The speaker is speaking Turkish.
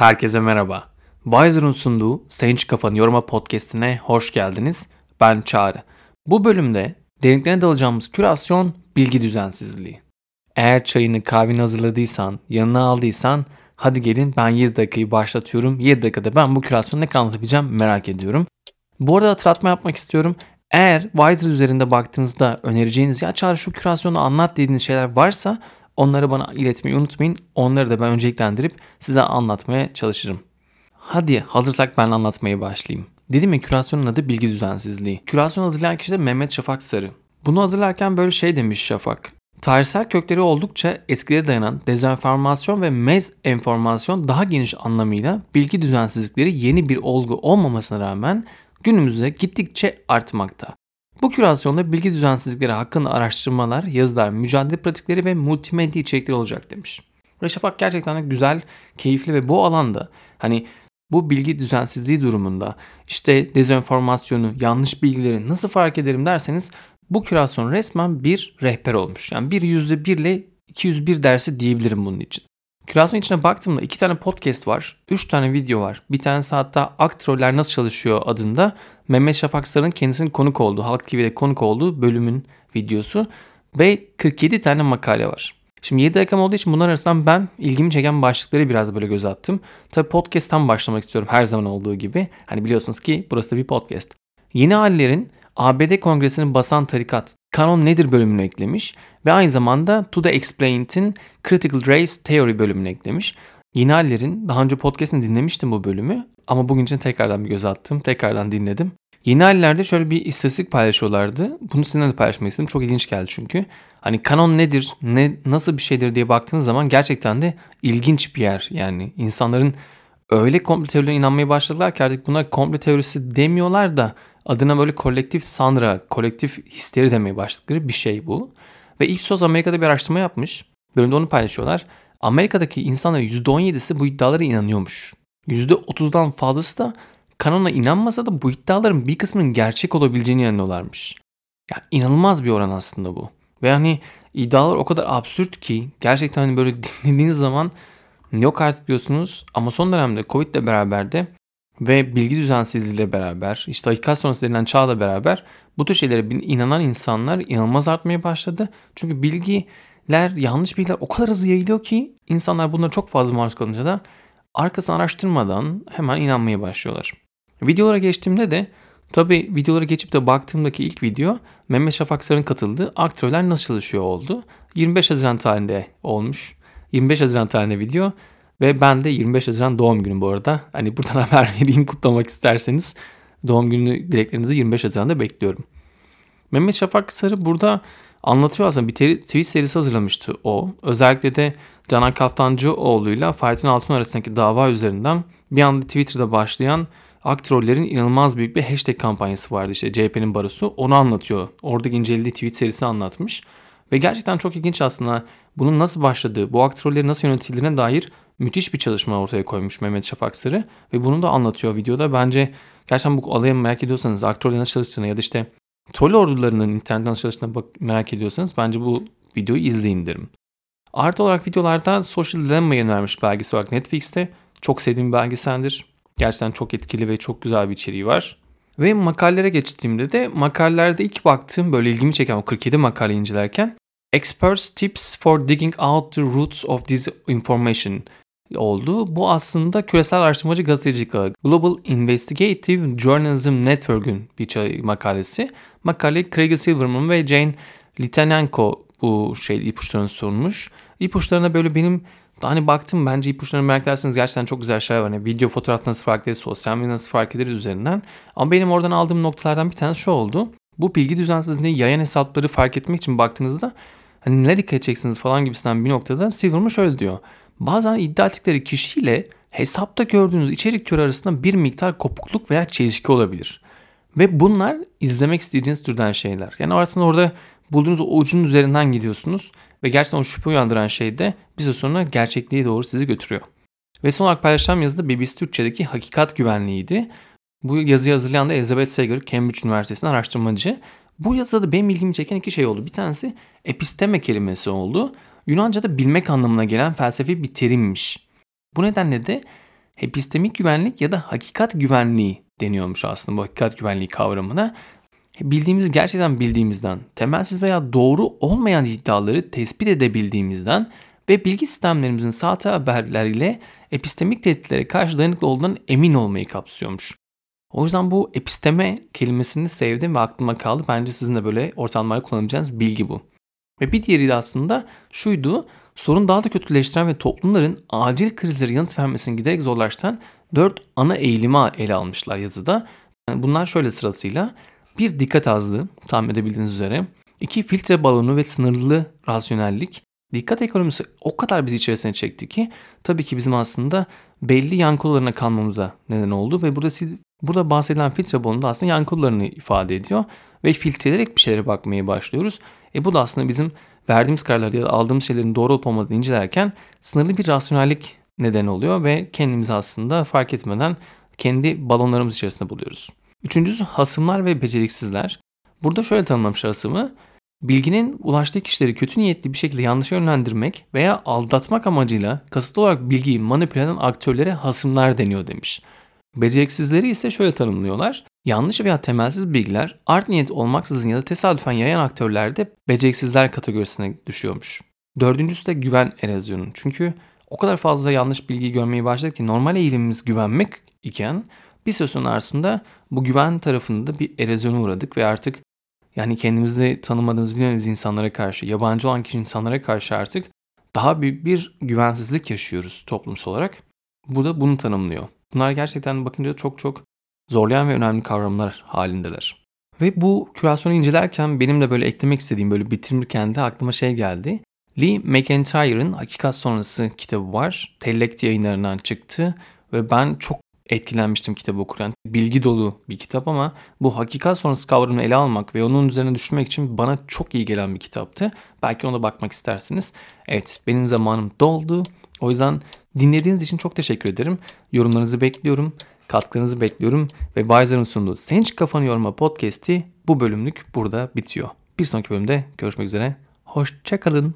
Herkese merhaba. Wiser'ın sunduğu Sayın Kafanı Yoruma Podcast'ine hoş geldiniz. Ben Çağrı. Bu bölümde derinliklerine dalacağımız kürasyon bilgi düzensizliği. Eğer çayını kahveni hazırladıysan, yanına aldıysan hadi gelin ben 7 dakikayı başlatıyorum. 7 dakikada ben bu kürasyonu ne kadar anlatabileceğim merak ediyorum. Bu arada hatırlatma yapmak istiyorum. Eğer Wiser üzerinde baktığınızda önereceğiniz ya Çağrı şu kürasyonu anlat dediğiniz şeyler varsa onları bana iletmeyi unutmayın. Onları da ben önceliklendirip size anlatmaya çalışırım. Hadi hazırsak ben anlatmaya başlayayım. Dedim ya kürasyonun adı bilgi düzensizliği. Kürasyon hazırlayan kişi de Mehmet Şafak Sarı. Bunu hazırlarken böyle şey demiş Şafak. Tarihsel kökleri oldukça eskilere dayanan dezenformasyon ve mez enformasyon daha geniş anlamıyla bilgi düzensizlikleri yeni bir olgu olmamasına rağmen günümüzde gittikçe artmakta. Bu kürasyonda bilgi düzensizlikleri hakkında araştırmalar, yazılar, mücadele pratikleri ve multimedya içerikleri olacak demiş. Ve Şafak gerçekten de güzel, keyifli ve bu alanda hani bu bilgi düzensizliği durumunda işte dezenformasyonu, yanlış bilgileri nasıl fark ederim derseniz bu kürasyon resmen bir rehber olmuş. Yani bir yüzde bir ile 201 dersi diyebilirim bunun için. Kürasyon içine baktığımda iki tane podcast var, üç tane video var. Bir tanesi hatta Aktroller Nasıl Çalışıyor adında Mehmet Şafak Sarı'nın kendisinin konuk olduğu, Halk TV'de konuk olduğu bölümün videosu ve 47 tane makale var. Şimdi 7 dakikam olduğu için bunlar arasından ben ilgimi çeken başlıkları biraz böyle göz attım. Tabi podcast'tan başlamak istiyorum her zaman olduğu gibi. Hani biliyorsunuz ki burası da bir podcast. Yeni hallerin ABD Kongresi'nin basan tarikat kanon nedir bölümünü eklemiş ve aynı zamanda To The Explained'in Critical Race Theory bölümünü eklemiş. Yeni hallerin daha önce podcast'ini dinlemiştim bu bölümü ama bugün için tekrardan bir göz attım, tekrardan dinledim. Yeni hallerde şöyle bir istatistik paylaşıyorlardı. Bunu sizinle de paylaşmak istedim. Çok ilginç geldi çünkü. Hani kanon nedir, ne nasıl bir şeydir diye baktığınız zaman gerçekten de ilginç bir yer. Yani insanların öyle komple teorilerine inanmaya başladılar ki artık bunlar komple teorisi demiyorlar da adına böyle kolektif sanra, kolektif histeri demeye başladıkları bir şey bu. Ve Ipsos Amerika'da bir araştırma yapmış. Bölümde onu paylaşıyorlar. Amerika'daki insanların %17'si bu iddialara inanıyormuş. %30'dan fazlası da kanona inanmasa da bu iddiaların bir kısmının gerçek olabileceğini inanıyorlarmış. Ya inanılmaz bir oran aslında bu. Ve hani iddialar o kadar absürt ki gerçekten hani böyle dinlediğiniz zaman yok artık diyorsunuz ama son dönemde Covid ile beraber de ve bilgi düzensizliğiyle beraber işte hakikat sonrası denilen çağla beraber bu tür şeylere inanan insanlar inanılmaz artmaya başladı. Çünkü bilgiler yanlış bilgiler o kadar hızlı yayılıyor ki insanlar bunlara çok fazla maruz kalınca da arkasını araştırmadan hemen inanmaya başlıyorlar. Videolara geçtiğimde de tabi videolara geçip de baktığımdaki ilk video Mehmet Şafak Sarı'nın katıldığı aktörler nasıl çalışıyor oldu. 25 Haziran tarihinde olmuş. 25 Haziran tarihinde video ve ben de 25 Haziran doğum günüm bu arada. Hani buradan haber vereyim kutlamak isterseniz doğum günü dileklerinizi 25 Haziran'da bekliyorum. Mehmet Şafak Sarı burada anlatıyor aslında bir tweet serisi hazırlamıştı o. Özellikle de Canan Kaftancıoğlu'yla Fahrettin Altun arasındaki dava üzerinden bir anda Twitter'da başlayan aktörlerin inanılmaz büyük bir hashtag kampanyası vardı işte CHP'nin barosu. Onu anlatıyor. Oradaki incelediği tweet serisi anlatmış. Ve gerçekten çok ilginç aslında bunun nasıl başladığı, bu aktörlerin nasıl yönetildiğine dair müthiş bir çalışma ortaya koymuş Mehmet Şafak Sarı. Ve bunu da anlatıyor videoda. Bence gerçekten bu alaya merak ediyorsanız aktörlerin nasıl çalıştığını ya da işte troll ordularının internetten nasıl çalıştığını bak merak ediyorsanız bence bu videoyu izleyin derim. Artı olarak videolarda Social Dilemma'yı önermiş belgesel olarak Netflix'te. Çok sevdiğim bir belgeseldir. Gerçekten çok etkili ve çok güzel bir içeriği var. Ve makalelere geçtiğimde de makalelerde ilk baktığım böyle ilgimi çeken o 47 makale incelerken Experts Tips for Digging Out the Roots of This Information oldu. Bu aslında küresel araştırmacı gazetecilik Global Investigative Journalism Network'ün bir makalesi. Makale Craig Silverman ve Jane Litanenko bu şey ipuçlarını sunmuş. İpuçlarına böyle benim hani baktım bence ipuçlarını merak ederseniz gerçekten çok güzel şeyler var. Yani video fotoğraf nasıl fark ederiz, sosyal medya nasıl fark ederiz üzerinden. Ama benim oradan aldığım noktalardan bir tanesi şu oldu. Bu bilgi düzensizliğini yayan hesapları fark etmek için baktığınızda hani ne dikkat edeceksiniz falan gibisinden bir noktada Silverman şöyle diyor. Bazen iddia ettikleri kişiyle hesapta gördüğünüz içerik türü arasında bir miktar kopukluk veya çelişki olabilir. Ve bunlar izlemek isteyeceğiniz türden şeyler. Yani aslında orada bulduğunuz o ucun üzerinden gidiyorsunuz ve gerçekten o şüphe uyandıran şey de bir süre sonra gerçekliğe doğru sizi götürüyor. Ve son olarak paylaşacağım yazı da BBC Türkçe'deki hakikat güvenliğiydi. Bu yazıyı hazırlayan da Elizabeth Sager, Cambridge Üniversitesi'nin araştırmacı. Bu yazıda da benim ilgimi çeken iki şey oldu. Bir tanesi episteme kelimesi oldu. Yunanca'da bilmek anlamına gelen felsefi bir terimmiş. Bu nedenle de epistemik güvenlik ya da hakikat güvenliği deniyormuş aslında bu hakikat güvenliği kavramına. Bildiğimiz gerçekten bildiğimizden, temelsiz veya doğru olmayan iddiaları tespit edebildiğimizden ve bilgi sistemlerimizin sahte haberleriyle epistemik tehditlere karşı dayanıklı olduğundan emin olmayı kapsıyormuş. O yüzden bu episteme kelimesini sevdim ve aklıma kaldı. Bence sizin de böyle ortamlarda kullanabileceğiniz bilgi bu. Ve bir diğeri de aslında şuydu. Sorun daha da kötüleştiren ve toplumların acil krizlere yanıt vermesini giderek zorlaştıran dört ana eğilimi ele almışlar yazıda. Yani bunlar şöyle sırasıyla. Bir dikkat azlığı tahmin edebildiğiniz üzere. iki filtre balonu ve sınırlı rasyonellik. Dikkat ekonomisi o kadar bizi içerisine çekti ki tabii ki bizim aslında belli yankılarına kalmamıza neden oldu ve burada burada bahsedilen filtre balonu da aslında yankılarını ifade ediyor ve filtreleyerek bir şeylere bakmaya başlıyoruz. E bu da aslında bizim verdiğimiz kararları ya da aldığımız şeylerin doğru olup olmadığını incelerken sınırlı bir rasyonellik neden oluyor ve kendimizi aslında fark etmeden kendi balonlarımız içerisinde buluyoruz. Üçüncüsü hasımlar ve beceriksizler. Burada şöyle tanımlamışlar hasımı. Bilginin ulaştığı kişileri kötü niyetli bir şekilde yanlış yönlendirmek veya aldatmak amacıyla kasıtlı olarak bilgiyi manipüle eden aktörlere hasımlar deniyor demiş. Beceriksizleri ise şöyle tanımlıyorlar. Yanlış veya temelsiz bilgiler art niyet olmaksızın ya da tesadüfen yayan aktörlerde beceriksizler kategorisine düşüyormuş. Dördüncüsü de güven erozyonu. Çünkü o kadar fazla yanlış bilgi görmeye başladık ki normal eğilimimiz güvenmek iken bir süre sonrasında bu güven tarafında bir erozyona uğradık ve artık yani kendimizi tanımadığımız bilmediğimiz insanlara karşı, yabancı olan kişi insanlara karşı artık daha büyük bir güvensizlik yaşıyoruz toplumsal olarak. Bu da bunu tanımlıyor. Bunlar gerçekten bakınca çok çok zorlayan ve önemli kavramlar halindeler. Ve bu kürasyonu incelerken benim de böyle eklemek istediğim böyle bitirirken de aklıma şey geldi. Lee McIntyre'ın Hakikat Sonrası kitabı var. Tellekt yayınlarından çıktı ve ben çok etkilenmiştim kitabı okurken. Bilgi dolu bir kitap ama bu hakikat sonrası kavramını ele almak ve onun üzerine düşünmek için bana çok iyi gelen bir kitaptı. Belki ona bakmak istersiniz. Evet benim zamanım doldu. O yüzden dinlediğiniz için çok teşekkür ederim. Yorumlarınızı bekliyorum. Katkınızı bekliyorum. Ve Bayzer'ın sunduğu Sen Hiç Kafanı Yorma podcast'i bu bölümlük burada bitiyor. Bir sonraki bölümde görüşmek üzere. Hoşçakalın.